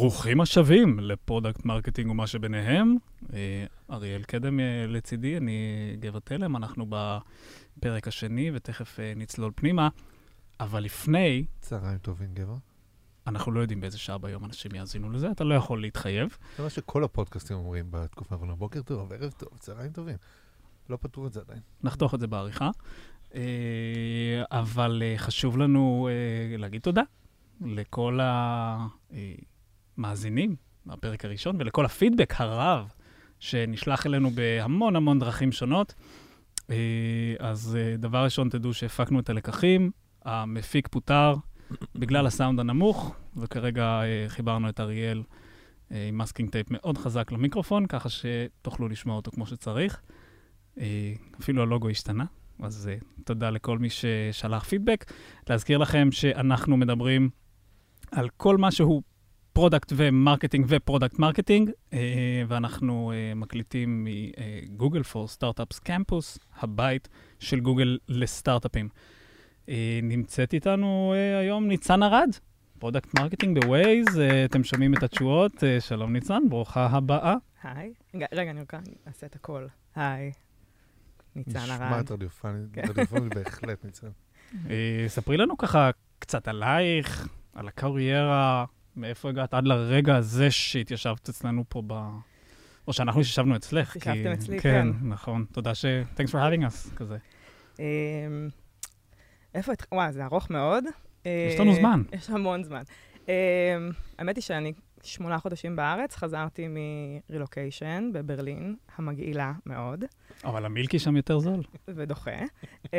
ברוכים השבים ל product marketing ומה שביניהם. אה, אריאל קדם אה, לצידי, אני גבע תלם, אנחנו בפרק השני ותכף אה, נצלול פנימה. אבל לפני, צהריים טובים, גבע. אנחנו לא יודעים באיזה שעה ביום אנשים יאזינו לזה, אתה לא יכול להתחייב. זה מה שכל הפודקאסטים אומרים בתקופה האחרונה, בוקר טוב, ערב טוב, צהריים טובים. לא פתרו את זה עדיין. נחתוך את זה בעריכה. אבל חשוב לנו להגיד תודה לכל המאזינים בפרק הראשון ולכל הפידבק הרב שנשלח אלינו בהמון המון דרכים שונות. אז דבר ראשון, תדעו שהפקנו את הלקחים, המפיק פוטר בגלל הסאונד הנמוך, וכרגע חיברנו את אריאל עם masking tape מאוד חזק למיקרופון, ככה שתוכלו לשמוע אותו כמו שצריך. אפילו הלוגו השתנה, אז תודה לכל מי ששלח פידבק. להזכיר לכם שאנחנו מדברים על כל מה שהוא product ו marketing ו product marketing, אה, ואנחנו אה, מקליטים מ Google for Startups Campus, הבית של גוגל לסטארט-אפים. אה, נמצאת איתנו היום ניצן ארד, product marketing בווייז, אתם שומעים את התשואות. שלום ניצן, ברוכה הבאה. היי. רגע, אני אעשה את הכל. היי. ניצן ארד. נשמעת רדיופונית בהחלט, ניצן. אה, ספרי לנו ככה קצת עלייך, על הקריירה, מאיפה הגעת עד לרגע הזה שהתיישבת אצלנו פה ב... או שאנחנו ישבנו אצלך. ישבתם אצלי, כן. כן, נכון. תודה ש... Thanks for having us, כזה. אמ, איפה... וואי, זה ארוך מאוד. יש לנו זמן. אה, יש המון זמן. אמ, האמת היא שאני שמונה חודשים בארץ, חזרתי מרילוקיישן בברלין, המגעילה מאוד. אבל המילקי שם יותר זול. ודוחה. אמ,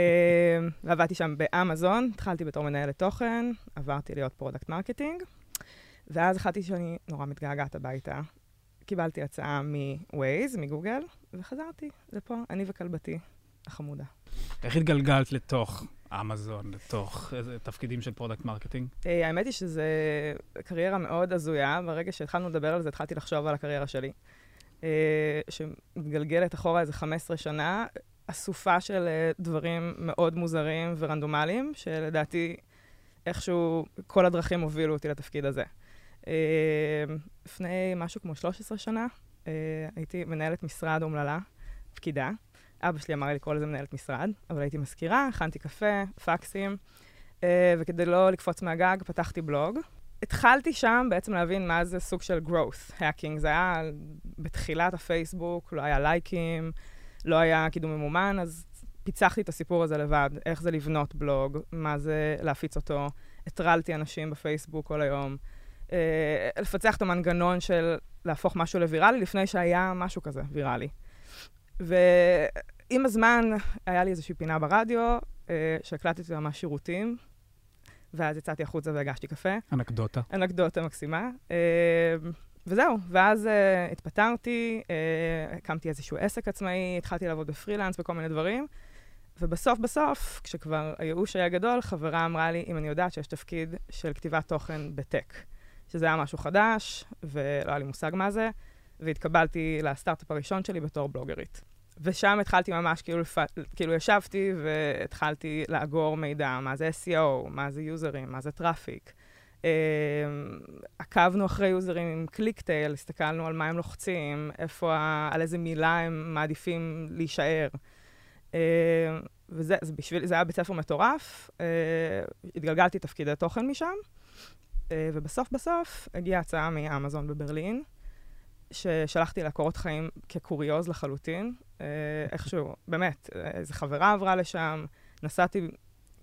ועבדתי שם באמזון, התחלתי בתור מנהלת תוכן, עברתי להיות product marketing, ואז החלטתי שאני נורא מתגעגעת הביתה. קיבלתי הצעה מווייז, מגוגל, וחזרתי לפה, אני וכלבתי החמודה. איך התגלגלת לתוך אמזון, לתוך איזה תפקידים של product marketing? אה, האמת היא שזו קריירה מאוד הזויה. ברגע שהתחלנו לדבר על זה, התחלתי לחשוב על הקריירה שלי, אה, שמתגלגלת אחורה איזה 15 שנה, אסופה של אה, דברים מאוד מוזרים ורנדומליים, שלדעתי איכשהו כל הדרכים הובילו אותי לתפקיד הזה. לפני משהו כמו 13 שנה, הייתי מנהלת משרד אומללה, פקידה. אבא שלי אמר לי לקרוא לזה מנהלת משרד, אבל הייתי מזכירה, הכנתי קפה, פקסים, אה, וכדי לא לקפוץ מהגג, פתחתי בלוג. התחלתי שם בעצם להבין מה זה סוג של growth hacking. זה היה בתחילת הפייסבוק, לא היה לייקים, לא היה קידום ממומן, אז פיצחתי את הסיפור הזה לבד, איך זה לבנות בלוג, מה זה להפיץ אותו. הטרלתי אנשים בפייסבוק כל היום. אה, לפצח את המנגנון של להפוך משהו לוויראלי לפני שהיה משהו כזה ויראלי. ועם הזמן היה לי איזושהי פינה ברדיו, אה, שהקלטתי ממש שירותים, ואז יצאתי החוצה והגשתי קפה. אנקדוטה. אנקדוטה מקסימה. אה, וזהו, ואז uh, התפטרתי, uh, הקמתי איזשהו עסק עצמאי, התחלתי לעבוד בפרילנס וכל מיני דברים, ובסוף בסוף, כשכבר הייאוש היה גדול, חברה אמרה לי, אם אני יודעת שיש תפקיד של כתיבת תוכן בטק, שזה היה משהו חדש, ולא היה לי מושג מה זה, והתקבלתי לסטארט-אפ הראשון שלי בתור בלוגרית. ושם התחלתי ממש, כאילו, לפ... כאילו ישבתי והתחלתי לאגור מידע, מה זה SEO, מה זה יוזרים, מה זה traffic. אה, עקבנו אחרי יוזרים עם ClickTale, הסתכלנו על מה הם לוחצים, איפה, על איזה מילה הם מעדיפים להישאר. אה, וזה זה בשבילי, זה היה בית ספר מטורף. אה, התגלגלתי תפקידי תוכן משם, ובסוף בסוף הגיעה הצעה מאמזון בברלין, ששלחתי לה קורות חיים כקוריוז לחלוטין. אה, איכשהו, באמת, איזו חברה עברה לשם, נסעתי,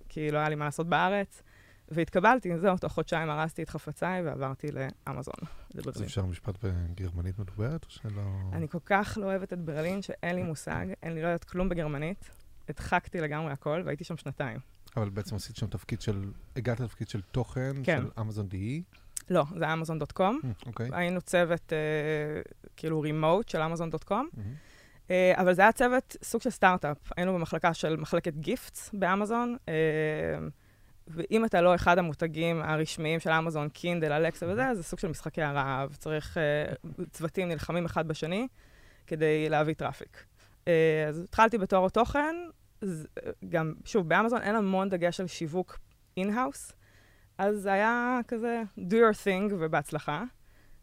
כי לא היה לי מה לעשות בארץ, והתקבלתי, זהו, תוך חודשיים הרסתי את חפציי ועברתי לאמזון, אז אפשר משפט בגרמנית מדוברת או שלא... אני כל כך לא אוהבת את ברלין, שאין לי מושג, אין לי לא יודעת כלום בגרמנית. הדחקתי לגמרי הכל, והייתי שם שנתיים. אבל בעצם עשית שם תפקיד של, הגעת לתפקיד של תוכן, כן. של אמזון די. לא, זה היה אמזון.קום. Mm, אוקיי. היינו צוות, אה, כאילו רימוט של אמזון.קום. אה, אבל זה היה צוות, סוג של סטארט-אפ. היינו במחלקה של מחלקת גיפטס באמזון, אה, ואם אתה לא אחד המותגים הרשמיים של אמזון, קינדל, אלקסה וזה, זה סוג של משחקי הרעב. צריך, אה, צוותים נלחמים אחד בשני כדי להביא traffic. אז התחלתי בתור התוכן, גם, שוב, באמזון אין המון דגש על שיווק in-house. אז זה היה כזה do your thing ובהצלחה.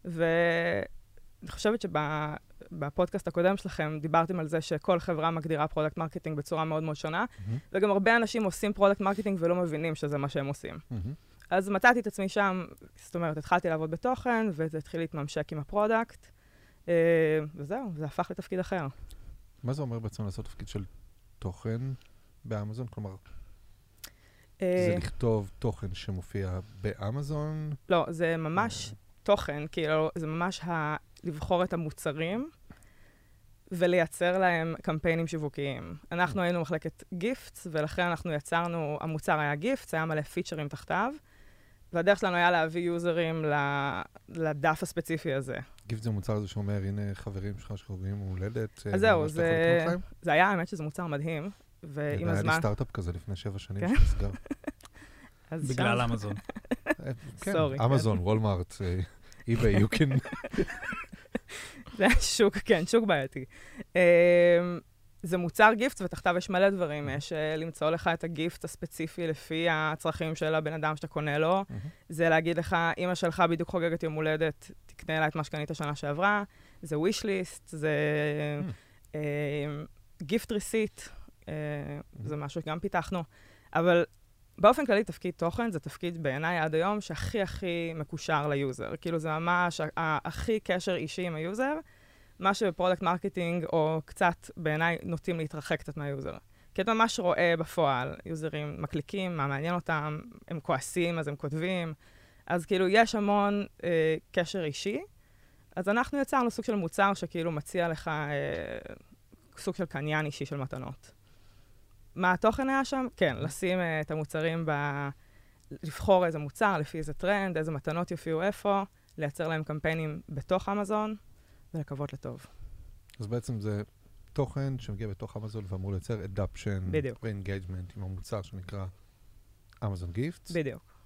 ואני חושבת שבפודקאסט הקודם שלכם דיברתם על זה שכל חברה מגדירה product marketing בצורה מאוד מאוד שונה, מהמם, וגם הרבה אנשים עושים product marketing ולא מבינים שזה מה שהם עושים. מהמם. אז מצאתי את עצמי שם, זאת אומרת, התחלתי לעבוד בתוכן, וזה התחיל להתממשק עם ה product, אה, וזהו, זה הפך לתפקיד אחר. מה זה אומר בעצם לעשות תפקיד של תוכן באמזון? כלומר, אה, זה לכתוב תוכן שמופיע באמזון? לא, זה ממש תוכן, כאילו, זה ממש ה... לבחור את המוצרים ולייצר להם קמפיינים שיווקיים. אנחנו היינו מחלקת גיפטס, ולכן אנחנו יצרנו, המוצר היה גיפטס, היה מלא פיצ'רים תחתיו, והדרך שלנו היה להביא יוזרים לדף הספציפי הזה. גיפט זה מוצר הזה שאומר, הנה חברים שלך שחוגגים הולדת. אה, אז זהו, זה? זה היה, האמת שזה מוצר מדהים, ועם היה לי הזמן... סטארט-אפ כזה לפני שבע שנים כן? שנסגר. בגלל אמזון. אה, כן, Sorry, כן. אמזון, וולמארט, eBay, you can... זה היה שוק, כן, שוק בעייתי. זה מוצר גיפט, ותחתיו יש מלא דברים. יש אה, למצוא לך את הגיפט הספציפי לפי הצרכים של הבן אדם שאתה קונה לו. מהמם. זה להגיד לך, אמא שלך בדיוק חוגגת יום הולדת, תקנה לה את מה שקנית שנה שעברה. זה wish list, זה gift receipt, זה משהו שגם פיתחנו. אבל באופן כללי, תפקיד תוכן זה תפקיד בעיניי עד היום שהכי הכי מקושר ל user. כאילו, זה ממש הכי קשר אישי עם ה user, מה שב product marketing, או קצת בעיניי נוטים להתרחק קצת מה user. כי אתה ממש רואה בפועל, יוזרים מקליקים, מה מעניין אותם, הם כועסים, אז הם כותבים. אז כאילו, יש המון אה, קשר אישי. אז אנחנו יצרנו סוג של מוצר שכאילו מציע לך אה, סוג של קניין אישי של מתנות. מה התוכן היה שם? כן, לשים אה, את המוצרים ב... לבחור איזה מוצר, לפי איזה טרנד, איזה מתנות יופיעו איפה, לייצר להם קמפיינים בתוך אמזון, ולקוות לטוב. אז בעצם זה תוכן שמגיע בתוך אמזון ואמור לייצר בדיוק. ו engagement עם המוצר שנקרא Amazon Gift. בדיוק.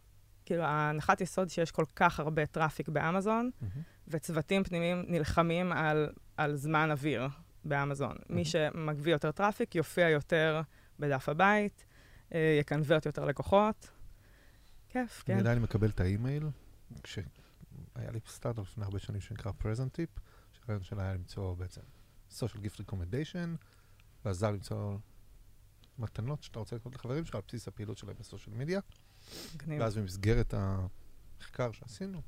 כאילו, ההנחת יסוד שיש כל כך הרבה traffic באמזון, וצוותים פנימיים נלחמים על, על זמן אוויר באמזון. מי מהמם. שמביא יותר traffic, יופיע יותר בדף הבית, אה, יקנוורט יותר לקוחות. כיף, אני כן. עדיין מקבל את האימייל, כשהיה לי סטארט-אפ לפני הרבה שנים שנקרא Present Tip, שהרעיון שלה היה למצוא בעצם social gift recommendation, ועזר למצוא מתנות שאתה רוצה לקנות לחברים שלך על בסיס הפעילות שלהם בסושיאל מדיה. ואז במסגרת המחקר שעשינו,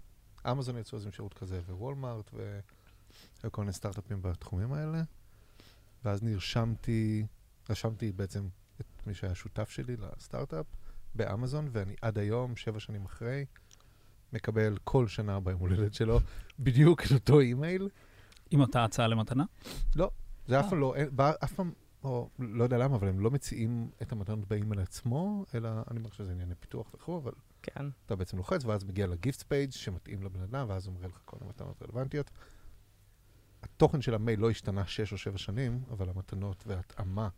אמזון יצאו איזה שירות כזה, ווולמארט, והיו כל מיני סטארט-אפים בתחומים האלה. ואז נרשמתי, רשמתי בעצם את מי שהיה שותף שלי לסטארט-אפ באמזון, ואני עד היום, שבע שנים אחרי, מקבל כל שנה ביום הולדת שלו בדיוק את אותו אימייל. עם אותה הצעה למתנה? זה אף אה. פעם לא, אף פעם, או לא יודע למה, אבל הם לא מציעים את המתנות באימייל עצמו, אלא אני אומר שזה ענייני פיתוח וכו', אבל כן. אתה בעצם לוחץ, ואז מגיע ל gift page שמתאים לבן אדם, ואז הוא מראה לך כל המתנות רלוונטיות. התוכן של המייל לא השתנה שש או שבע שנים, אבל המתנות וההתאמה.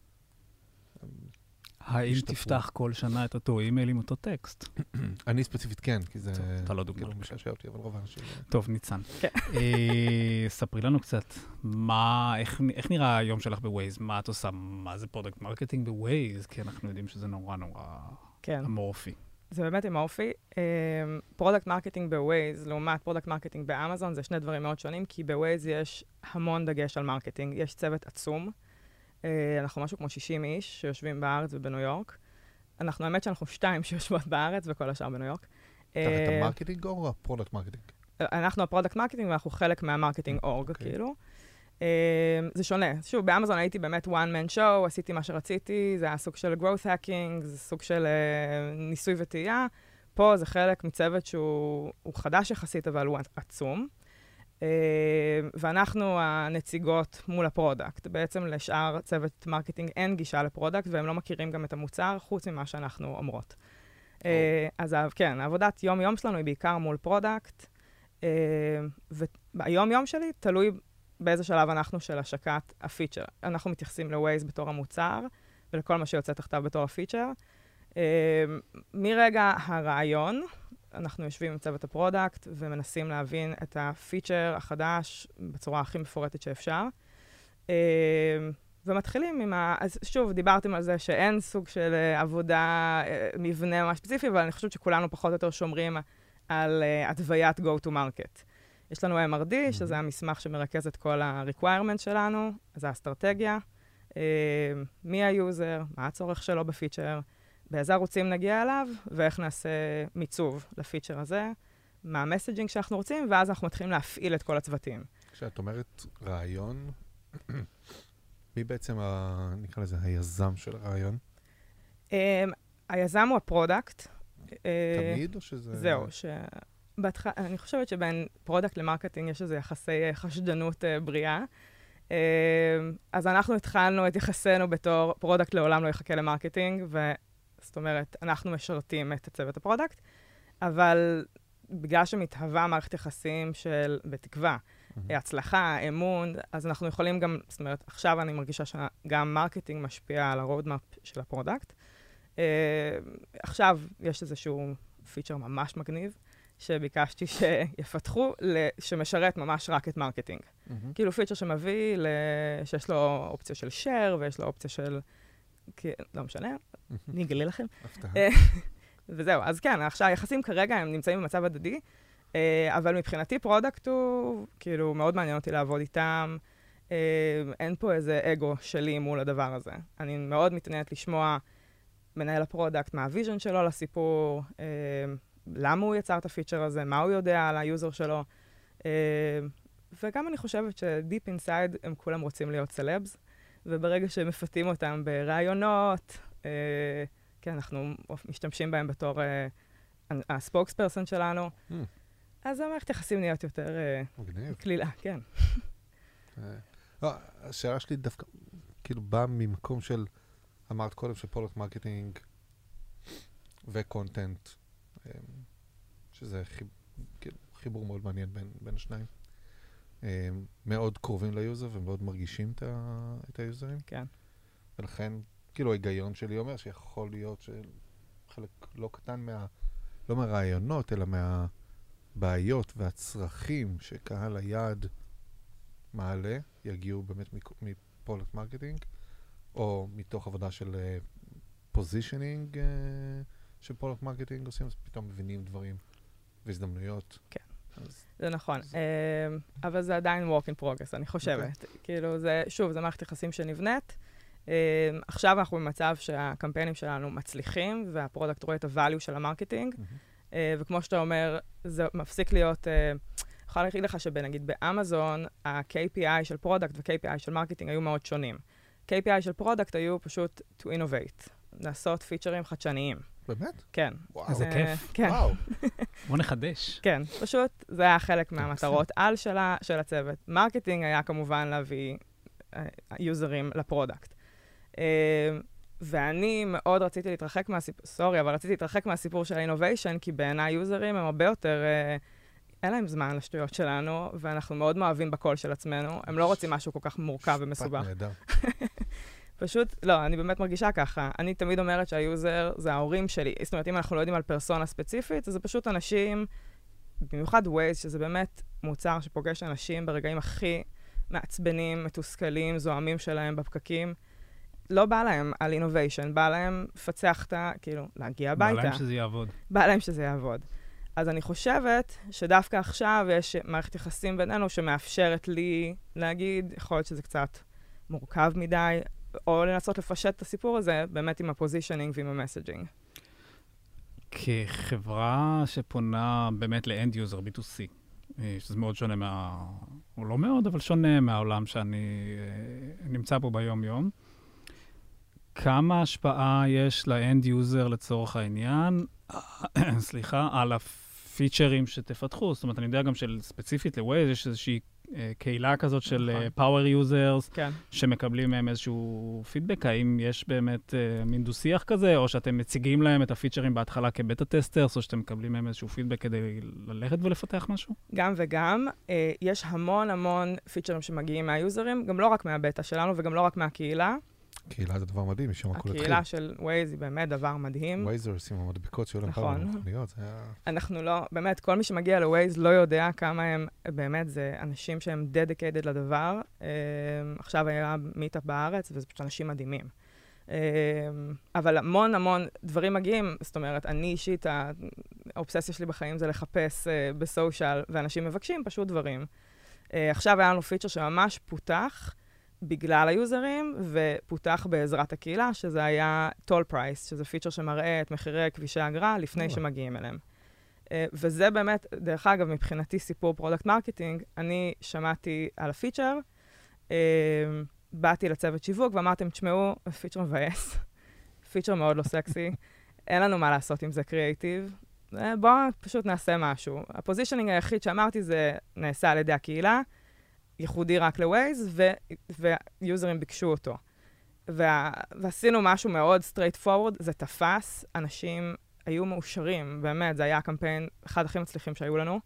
האם. תפתח כל שנה את אותו אימייל עם אותו טקסט? אני ספציפית כן, כי זה אתה לא דוגמה כאילו. משעשע אותי, אבל רוב האנשים... לא. טוב, ניצן. כן. אה, ספרי לנו קצת, מה, איך, איך נראה היום שלך בווייז? מה את עושה? מה זה product marketing בווייז? כי אנחנו יודעים שזה נורא נורא כן. אמורפי. זה באמת עם האופי. product marketing בווייז לעומת product marketing באמזון זה שני דברים מאוד שונים, כי בווייז יש המון דגש על marketing. יש צוות עצום. אה, אנחנו משהו כמו 60 איש שיושבים בארץ ובניו יורק. אנחנו, האמת שאנחנו שתיים שיושבות בארץ וכל השאר בניו יורק. תחת אה, המרקטינג או ה product marketing? אנחנו הפרודקט מרקטינג ואנחנו חלק מה marketing org, אוקיי. כאילו. אה, זה שונה. שוב, באמזון הייתי באמת one man show, עשיתי מה שרציתי, זה היה סוג של growth hacking, זה סוג של אה, ניסוי וטעייה. פה זה חלק מצוות שהוא הוא חדש יחסית, אבל הוא עצום. אה, ואנחנו הנציגות מול ה product. בעצם לשאר צוות marketing אין גישה ל product, והם לא מכירים גם את המוצר, חוץ ממה שאנחנו אומרות. אה, אז ה- כן, עבודת יום-יום שלנו היא בעיקר מול product. אה, והיום-יום שלי תלוי באיזה שלב אנחנו של השקת ה feature. אנחנו מתייחסים ל-Waze בתור המוצר, ולכל מה שיוצא תחתיו בתור ה feature. מרגע הרעיון, אנחנו יושבים עם צוות ה product ומנסים להבין את ה feature החדש בצורה הכי מפורטת שאפשר. אה, ומתחילים עם ה... אז שוב, דיברתם על זה שאין סוג של אה, עבודה, אה, מבנה ממש ספציפי, אבל אני חושבת שכולנו פחות או יותר שומרים על התוויית go to market. יש לנו MRD, Mhm. שזה המסמך שמרכז את כל ה-requirement שלנו, זה האסטרטגיה, מי היוזר, מה הצורך שלו בפיצ'ר, באיזה ערוצים נגיע אליו, ואיך נעשה מיצוב לפיצ'ר הזה, מה ה messaging שאנחנו רוצים, ואז אנחנו מתחילים להפעיל את כל הצוותים. כשאת אומרת רעיון, מי בעצם, ה, נקרא לזה, היזם של הרעיון? אה, היזם הוא ה product. אה, תמיד, או שזה... זהו, שבהתחלה, אני חושבת שבין product ל marketing יש איזה יחסי אה, חשדנות אה, בריאה. אה, אז אנחנו התחלנו את יחסינו בתור product לעולם לא יחכה ל marketing, וזאת אומרת, אנחנו משרתים את צוות ה product, אבל בגלל שמתהווה מערכת יחסים של, בתקווה, מהמם. הצלחה, אמון, אז אנחנו יכולים גם, זאת אומרת, עכשיו אני מרגישה שגם marketing משפיע על ה roadmap של ה product. Uh, עכשיו יש איזשהו פיצ'ר ממש מגניב, שביקשתי שיפתחו, שמשרת ממש רק את marketing. מהמם. כאילו פיצ'ר שמביא, ל- שיש לו אופציה של share ויש לו אופציה של... כי- לא משנה, אני אגלה לכם. אה, וזהו, אז כן, עכשיו היחסים כרגע הם נמצאים במצב הדדי, אה, אבל מבחינתי product הוא, כאילו, מאוד מעניין אותי לעבוד איתם. אה, אין פה איזה אגו שלי מול הדבר הזה. אני מאוד מתעניינת לשמוע מנהל ה product, מה ה vision שלו לסיפור, למה הוא יצר את הפיצ'ר הזה, מה הוא יודע על היוזר שלו. וגם אני חושבת ש deep inside הם כולם רוצים להיות סלבס, וברגע שמפתים אותם ברעיונות, אה, כן, אנחנו משתמשים בהם בתור uh, ה spokesperson שלנו, Hmm, אז המערכת יחסים נהיות יותר מגניב. קלילה, כן. אה, לא, השאלה שלי דווקא, כאילו, באה ממקום של, אמרת קודם ש product marketing ו content, אה, שזה חיב, כאילו, חיבור מאוד מעניין בין, בין השניים. אה, מאוד קרובים ליוזר ומאוד מרגישים את, ה, את היוזרים, כן. ולכן, כאילו, ההיגיון שלי אומר שיכול להיות שחלק לא קטן מה... לא מהרעיונות, אלא מהבעיות והצרכים שקהל היעד מעלה, יגיעו באמת מ product marketing, או מתוך עבודה של positioning ש product marketing עושים, אז פתאום מבינים דברים והזדמנויות. כן. זה נכון. אה, אבל זה עדיין work in progress, אני חושבת. כאילו, זה, שוב, זו מערכת יחסים שנבנית. אה, עכשיו אנחנו במצב שהקמפיינים שלנו מצליחים, וה product רואה את ה-value של ה marketing. אה, וכמו שאתה אומר, זה מפסיק להיות... אה, אני יכולה להגיד לך שבנגיד באמזון, ה-KPI של product ו-KPI של marketing היו מאוד שונים. KPI של product היו פשוט to innovate, לעשות פיצ'רים חדשניים. באמת? כן. וואו. איזה אה, כיף. כן, וואו. בוא נחדש. כן. פשוט זה היה חלק מהמטרות על של, הצוות. marketing היה כמובן להביא אה, יוזרים ל product. אה, ואני מאוד רציתי להתרחק מהסיפור, sorry, אבל רציתי להתרחק מהסיפור של ה innovation, כי בעיניי יוזרים הם הרבה יותר, אין להם זמן לשטויות שלנו, ואנחנו מאוד מאוהבים בקול של עצמנו. הם לא רוצים משהו כל כך מורכב ומסובך. משפט נהדר. פשוט, לא, אני באמת מרגישה ככה. אני תמיד אומרת שהיוזר זה ההורים שלי. זאת אומרת, אם אנחנו לא יודעים על פרסונה ספציפית, אז זה פשוט אנשים, במיוחד Waze, שזה באמת מוצר שפוגש אנשים ברגעים הכי מעצבנים, מתוסכלים, זועמים שלהם בפקקים. לא בא להם על innovation, בא להם לפצח את ה... כאילו, להגיע הביתה. בא להם שזה יעבוד. בא להם שזה יעבוד. אז אני חושבת שדווקא עכשיו יש מערכת יחסים בינינו שמאפשרת לי להגיד, יכול להיות שזה קצת מורכב מדי, או לנסות לפשט את הסיפור הזה באמת עם ה positioning ועם ה messaging. כחברה שפונה באמת ל end user, B2C, אה, שזה מאוד שונה מה... או לא מאוד, אבל שונה מהעולם שאני אה, נמצא פה ביום-יום. כמה השפעה יש ל end user לצורך העניין, סליחה, על הפיצ'רים שתפתחו? זאת אומרת, אני יודע גם של ספציפית ל-Waze יש איזושהי קהילה כזאת של נכון. אה, users, כן. שמקבלים מהם איזשהו פידבק, האם יש באמת אה, מין דו-שיח כזה, או שאתם מציגים להם את הפיצ'רים בהתחלה כ beta testers, או שאתם מקבלים מהם איזשהו פידבק כדי ללכת ולפתח משהו? גם וגם, אה, יש המון המון פיצ'רים שמגיעים מהיוזרים, גם לא רק מהבטא שלנו וגם לא רק מהקהילה. קהילה זה דבר מדהים, משם הכל התחיל. הקהילה של Waze היא באמת דבר מדהים. וייזר עושים המדבקות שהיו להם נכון. פעם במכוניות, זה היה... אנחנו לא, באמת, כל מי שמגיע ל-Waze לא יודע כמה הם, באמת, זה אנשים שהם dedicated לדבר. אה, עכשיו היה מיטאפ בארץ, וזה פשוט אנשים מדהימים. אה, אבל המון המון דברים מגיעים, זאת אומרת, אני אישית, האובססיה שלי בחיים זה לחפש אה, ב social, ואנשים מבקשים פשוט דברים. אה, עכשיו היה לנו פיצ'ר שממש פותח בגלל היוזרים, ופותח בעזרת הקהילה, שזה היה toll price, שזה פיצ'ר שמראה את מחירי כבישי האגרה לפני שמגיעים אליהם. אה, וזה באמת, דרך אגב, מבחינתי סיפור product marketing, אני שמעתי על הפיצ'ר, אה, באתי לצוות שיווק ואמרתם, תשמעו, פיצ'ר מבאס, פיצ'ר מאוד לא סקסי, אין לנו מה לעשות עם זה קריאייטיב, אה, בואו פשוט נעשה משהו. ה positioning היחיד שאמרתי זה נעשה על ידי הקהילה, ייחודי רק ל Waze, ויוזרים ביקשו אותו. וה, ועשינו משהו מאוד straight forward, זה תפס, אנשים היו מאושרים, באמת, זה היה הקמפיין אחד הכי מצליחים שהיו לנו,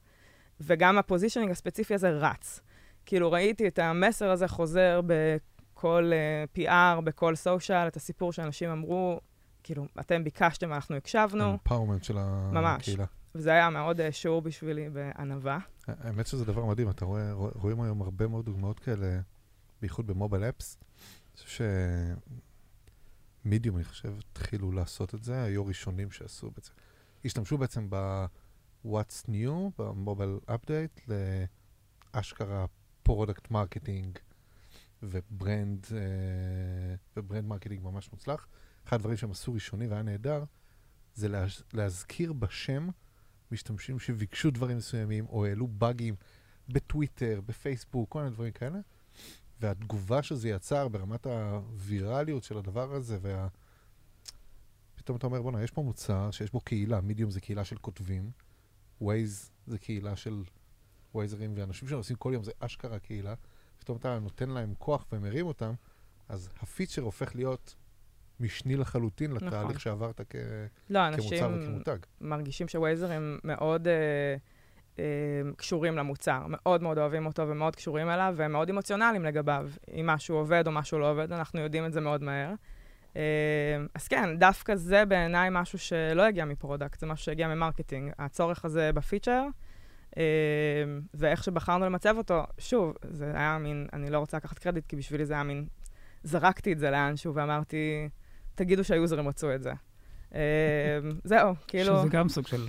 וגם ה positioning הספציפי הזה רץ. כאילו, ראיתי את המסר הזה חוזר בכל uh, אה, PR, בכל סושיאל, את הסיפור שאנשים אמרו, כאילו, אתם ביקשתם, אנחנו הקשבנו. אמפאורמנט של הקהילה. ממש. וזה היה מאוד uh, שיעור בשבילי בענווה. האמת שזה דבר מדהים, אתה רואה, רואים היום הרבה מאוד דוגמאות כאלה, בייחוד במובייל אפס. אני חושב שמידיום, אני חושב, התחילו לעשות את זה, היו ראשונים שעשו בעצם. השתמשו בעצם ב-What's New, במובייל אפדייט, לאשכרה product marketing ו brand, uh, ו brand marketing ממש מוצלח. אחד הדברים שהם עשו ראשוני והיה נהדר, זה להז, להזכיר בשם משתמשים שביקשו דברים מסוימים, או העלו באגים בטוויטר, בפייסבוק, כל מיני דברים כאלה. והתגובה שזה יצר ברמת הווירליות של הדבר הזה, וה... פתאום אתה אומר, בואנה, יש פה מוצר שיש בו קהילה, מידיום זה קהילה של כותבים, Waze זה קהילה של ווייזרים, ואנשים שעושים כל יום זה אשכרה קהילה, פתאום אתה נותן להם כוח ומרים אותם, אז הפיצ'ר הופך להיות משני לחלוטין נכון. לתהליך שעברת כ... לא, כמוצר וכמותג. מרגישים שווייזר הם מאוד אה, אה, קשורים למוצר, מאוד מאוד אוהבים אותו ומאוד קשורים אליו, והם מאוד אמוציונליים לגביו. אם משהו עובד או משהו לא עובד, אנחנו יודעים את זה מאוד מהר. אה, אז כן, דווקא זה בעיניי משהו שלא הגיע מ product, זה משהו שהגיע מ marketing. הצורך הזה בפיצ'ר, אה, ואיך שבחרנו למצב אותו, שוב, זה היה מין, אני לא רוצה לקחת קרדיט, כי בשבילי זה היה מין, זרקתי את זה לאנשהו ואמרתי, תגידו שהיוזרים רצו את זה. אה, זהו, כאילו... שזה גם סוג של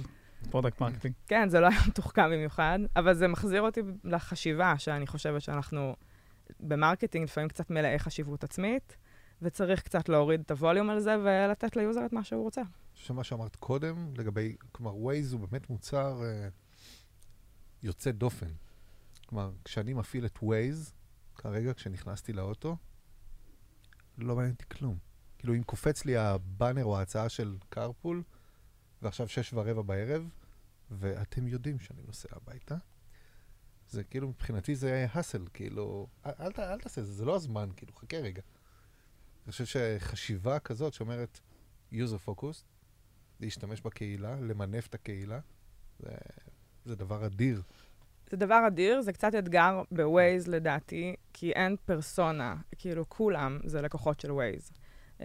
product marketing. כן, זה לא היה מתוחכם במיוחד, אבל זה מחזיר אותי לחשיבה שאני חושבת שאנחנו ב marketing לפעמים קצת מלאי חשיבות עצמית, וצריך קצת להוריד את הווליום על זה ולתת ליוזר את מה שהוא רוצה. שמה שאמרת קודם, לגבי, כלומר, Waze הוא באמת מוצר uh, יוצא דופן. כלומר, כשאני מפעיל את Waze, כרגע, כשנכנסתי לאוטו, לא מעניין אותי כלום. כאילו, אם קופץ לי הבאנר או ההצעה של קרפול, ועכשיו שש ורבע בערב, ואתם יודעים שאני נוסע הביתה, זה כאילו, מבחינתי זה האסל, כאילו, אל, אל, אל תעשה את זה, זה לא הזמן, כאילו, חכה רגע. אני חושב שחשיבה כזאת שאומרת user focused, להשתמש בקהילה, למנף את הקהילה, זה, זה דבר אדיר. זה דבר אדיר, זה קצת אתגר ב Waze לדעתי, כי אין פרסונה, כאילו כולם זה לקוחות של Waze. Uh,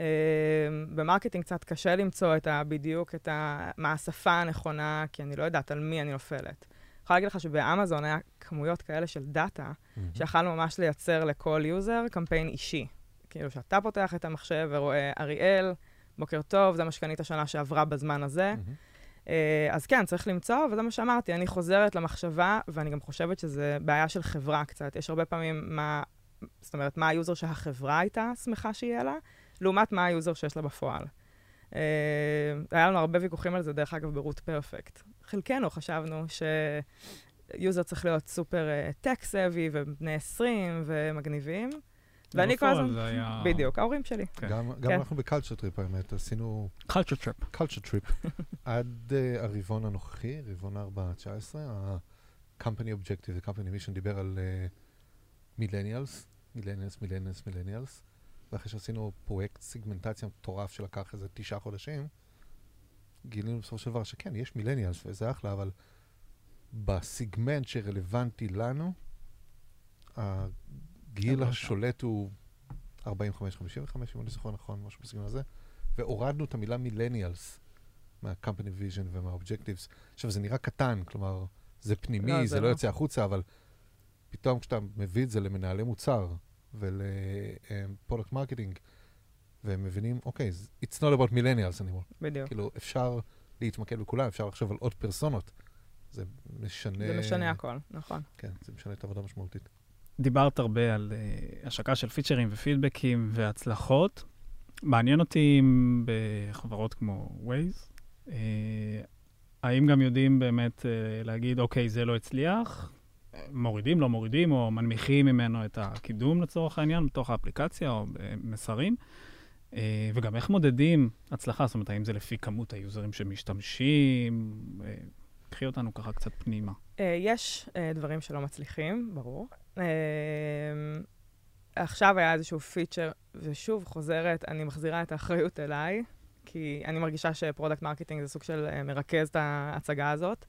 ב marketing קצת קשה למצוא את ה, בדיוק את ה, מה השפה הנכונה, כי אני לא יודעת על מי אני נופלת. אני יכולה להגיד לך שבאמזון היה כמויות כאלה של דאטה, mm-hmm. שיכלנו ממש לייצר לכל יוזר קמפיין אישי. כאילו שאתה פותח את המחשב ורואה אריאל, בוקר טוב, זה מה שקנית השנה שעברה בזמן הזה. Mm-hmm. אז כן, צריך למצוא, וזה מה שאמרתי, אני חוזרת למחשבה, ואני גם חושבת שזה בעיה של חברה קצת. יש הרבה פעמים מה, זאת אומרת, מה היוזר שהחברה הייתה שמחה שיהיה לה, לעומת מה היוזר שיש לה בפועל. Uh, היה לנו הרבה ויכוחים על זה, דרך אגב, ברוט פרפקט. חלקנו חשבנו שיוזר צריך להיות סופר tech-savvy uh, ובני 20 ומגניבים. ואני כל הזמן... היה... בדיוק, ההורים שלי. כן. גם, גם כן. אנחנו ב Culture Trip, האמת, עשינו... Culture Trip. Culture Trip. עד uh, הרבעון הנוכחי, רבעון 4-19, ה-company objective ו-company mission דיבר על millennials, millennials, millennials, millennials. ואחרי שעשינו פרויקט סיגמנטציה מטורף שלקח איזה תשעה חודשים, גילינו בסופו של דבר שכן, יש millennials וזה אחלה, אבל בסיגמנט שרלוונטי לנו, הגיל השולט הוא 45-55, אם אני זוכר נכון, משהו בסגנון הזה, והורדנו את המילה millennials מה-company vision ומה-objectives. עכשיו, זה נראה קטן, כלומר, זה פנימי, לא, זה, זה לא, לא יוצא החוצה, אבל פתאום כשאתה מביא את זה למנהלי מוצר, ול product marketing, והם מבינים, אוקיי, okay, it's not about millennials anymore. בדיוק. כאילו, אפשר להתמקד בכולם, אפשר לחשוב על עוד פרסונות. זה משנה... זה משנה הכל, נכון. כן, זה משנה את העבודה המשמעותית. דיברת הרבה על uh, השקה של פיצ'רים ופידבקים והצלחות. מעניין אותי אם בחברות כמו Waze, uh, האם גם יודעים באמת uh, להגיד, אוקיי, זה לא הצליח, מורידים, לא מורידים, או מנמיכים ממנו את הקידום לצורך העניין בתוך האפליקציה או במסרים. Uh, וגם איך מודדים הצלחה, זאת אומרת, האם זה לפי כמות היוזרים שמשתמשים? Uh, קחי אותנו ככה קצת פנימה. Uh, יש דברים שלא מצליחים, ברור. עכשיו היה איזשהו פיצ'ר, ושוב חוזרת, אני מחזירה את האחריות אליי, כי אני מרגישה ש product marketing זה סוג של מרכז את ההצגה הזאת.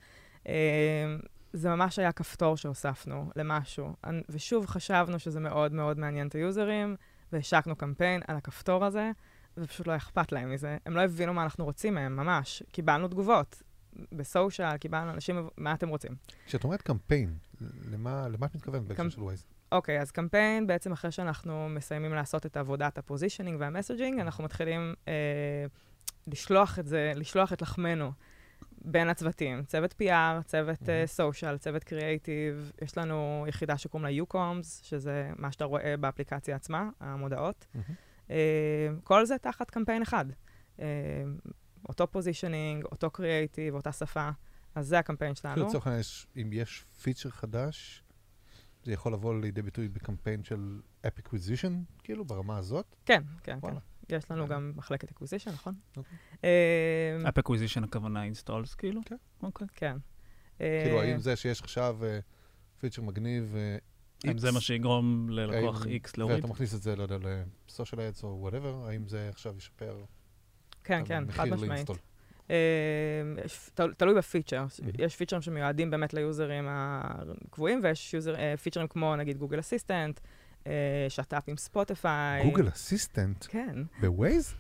זה ממש היה כפתור שהוספנו למשהו, ושוב חשבנו שזה מאוד מאוד מעניין את היוזרים, והשקנו קמפיין על הכפתור הזה, ופשוט לא אכפת להם מזה. הם לא הבינו מה אנחנו רוצים מהם, ממש. קיבלנו תגובות. ב social, קיבלנו אנשים, מה אתם רוצים? כשאת אומרת קמפיין, למה, למה את מתכוונת בהקשר של Waze? אוקיי, אז קמפיין, בעצם אחרי שאנחנו מסיימים לעשות את עבודת ה positioning וה messaging, אנחנו מתחילים אה, לשלוח את זה, לשלוח את לחמנו בין הצוותים. צוות PR, צוות social, mm-hmm. uh, צוות קריאייטיב. יש לנו יחידה שקוראים לה Ucoms, שזה מה שאתה רואה באפליקציה עצמה, המודעות. Mm-hmm. Uh, כל זה תחת קמפיין אחד. Uh, אותו positioning, אותו קריאייטיב, אותה שפה. אז זה הקמפיין שלנו. לצורך העניין, אם יש פיצ'ר חדש, זה יכול לבוא לידי ביטוי בקמפיין של app acquisition, כאילו, ברמה הזאת? כן, כן, וואלה. כן. יש לנו גם מחלקת acquisition, נכון? אפ אקוויזישן הכוונה installs, כאילו? כן. אוקיי. כן. כאילו, האם זה שיש עכשיו פיצ'ר מגניב, האם זה מה שיגרום ללקוח X להוריד? ואתה מכניס את זה, לא יודע, ל social ads או whatever, האם זה עכשיו ישפר כן, כן, חד משמעית. תלוי בפיצ'ר. יש פיצ'רים שמיועדים באמת ליוזרים הקבועים, ויש פיצ'רים כמו נגיד Google Assistant, שת"פ עם Spotify. Google אסיסטנט? כן. בווייז?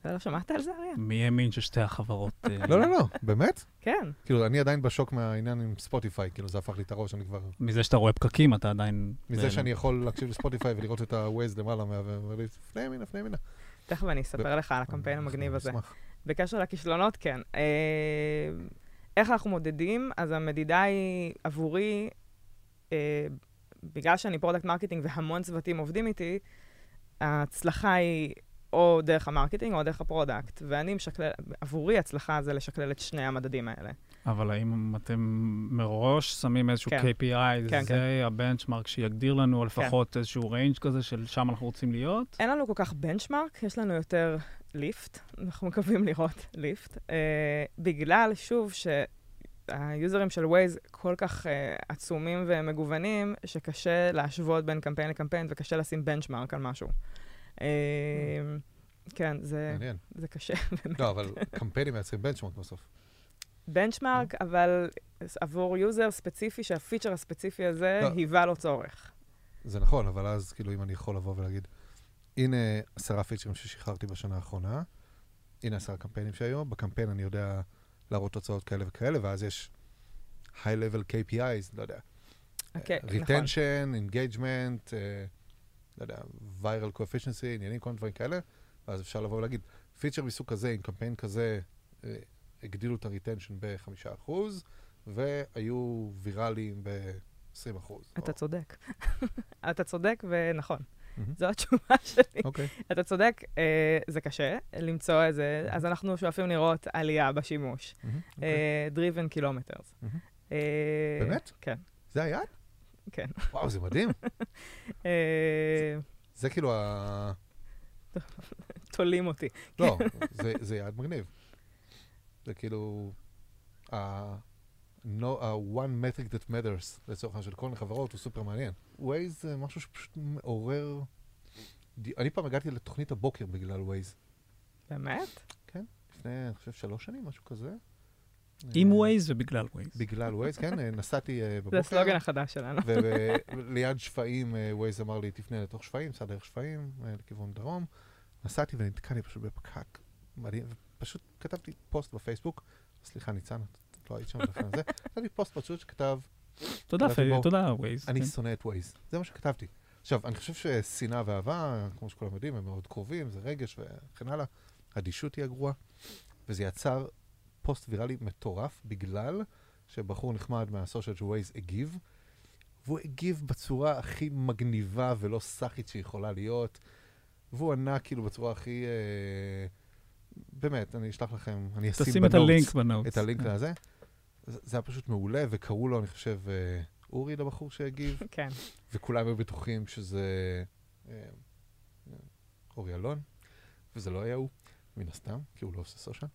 אתה לא שמעת על זה, אריה? מי האמין ששתי החברות... לא, לא, לא, באמת? כן. כאילו, אני עדיין בשוק מהעניין עם ספוטיפיי, כאילו, זה הפך לי את הראש, אני כבר... מזה שאתה רואה פקקים, אתה עדיין... מזה שאני יכול להקשיב לספוטיפיי ולראות את ה-Waze למעלה, ואומר לי, פני ימינה, פני ימינה. תכף אני אספר לך על הקמפיין המגניב הזה. בקשר לכישלונות, כן. אה, איך אנחנו מודדים? אז המדידה היא עבורי, אה, בגלל שאני product marketing והמון צוותים עובדים איתי, ההצלחה היא או דרך ה marketing או דרך ה product. ואני משקלל, עבורי הצלחה זה לשקלל את שני המדדים האלה. אבל האם אתם מראש שמים איזשהו כן. KPI, כן, זה כן. ה benchmark שיגדיר לנו, או לפחות כן. איזשהו range כזה של שם אנחנו רוצים להיות? אין לנו כל כך benchmark, יש לנו יותר lift, אנחנו מקווים לראות lift, uh, בגלל, שוב, שהיוזרים של Waze כל כך uh, עצומים ומגוונים, שקשה להשוות בין קמפיין לקמפיין וקשה לשים benchmark על משהו. Uh, כן, זה, זה קשה, באמת. לא, אבל קמפיינים מייצרים benchmark בסוף. benchmark, אבל עבור user ספציפי, שהפיצ'ר הספציפי הזה לא. היווה לו צורך. זה נכון, אבל אז כאילו אם אני יכול לבוא ולהגיד, הנה עשרה פיצ'רים ששחררתי בשנה האחרונה, הנה עשרה קמפיינים שהיו, בקמפיין אני יודע להראות תוצאות כאלה וכאלה, ואז יש high-level KPIs, לא יודע. אוקיי, okay, retention, נכון. engagement, uh, לא יודע, viral coefficiency, עניינים, כל מיני דברים כאלה, ואז אפשר לבוא ולהגיד, פיצ'ר מסוג כזה, עם קמפיין כזה, uh, הגדילו את ה retention ב-5%, והיו ויראליים ב-20%. אתה או... צודק. אתה צודק ונכון. זו התשובה שלי. אוקיי. אתה צודק, אה, זה קשה למצוא איזה, אז אנחנו שואפים לראות עלייה בשימוש. אה, driven kilometers. אה, באמת? כן. זה היעד? כן. וואו, זה מדהים. אה, זה כאילו ה... תולים אותי. לא, זה יעד מגניב. זה כאילו, no, uh, one metric that matters, לצורך העניין של כל מיני חברות, הוא סופר מעניין. Waze זה משהו שפשוט מעורר... אני פעם הגעתי לתוכנית הבוקר בגלל Waze. באמת? כן, לפני, אני חושב, שלוש שנים, משהו כזה. עם Waze ובגלל Waze. בגלל Waze, כן, נסעתי בבוקר. זה הסלוגן החדש שלנו. וליד שפיים, Waze אמר לי, תפנה לתוך שפיים, סע דרך שפיים, לכיוון דרום. נסעתי ונתקעתי פשוט בפקק מדהים, פשוט כתבתי פוסט בפייסבוק, סליחה, ניצן, את לא היית שם לפני זה, כתבתי פוסט פשוט שכתב... תודה, תודה, ווייז. אני כן. שונא את ווייז, זה מה שכתבתי. עכשיו, אני חושב ששנאה ואהבה, כמו שכולם יודעים, הם מאוד קרובים, זה רגש וכן הלאה. אדישות היא הגרועה, וזה יצר פוסט ויראלי מטורף, בגלל שבחור נחמד מה social של ווייז הגיב, והוא הגיב בצורה הכי מגניבה ולא סאחית שיכולה להיות, והוא ענה כאילו בצורה הכי... אה, באמת, אני אשלח לכם, אני אשים תשים את ב notes הלינק ב notes. את הלינק לזה. זה זה היה פשוט מעולה, וקראו לו, אני חושב, אה, אורי לבחור שהגיב, כן. וכולם היו בטוחים שזה אה, אה, אורי אלון, וזה לא היה הוא, מן הסתם, כי הוא לא עושה social.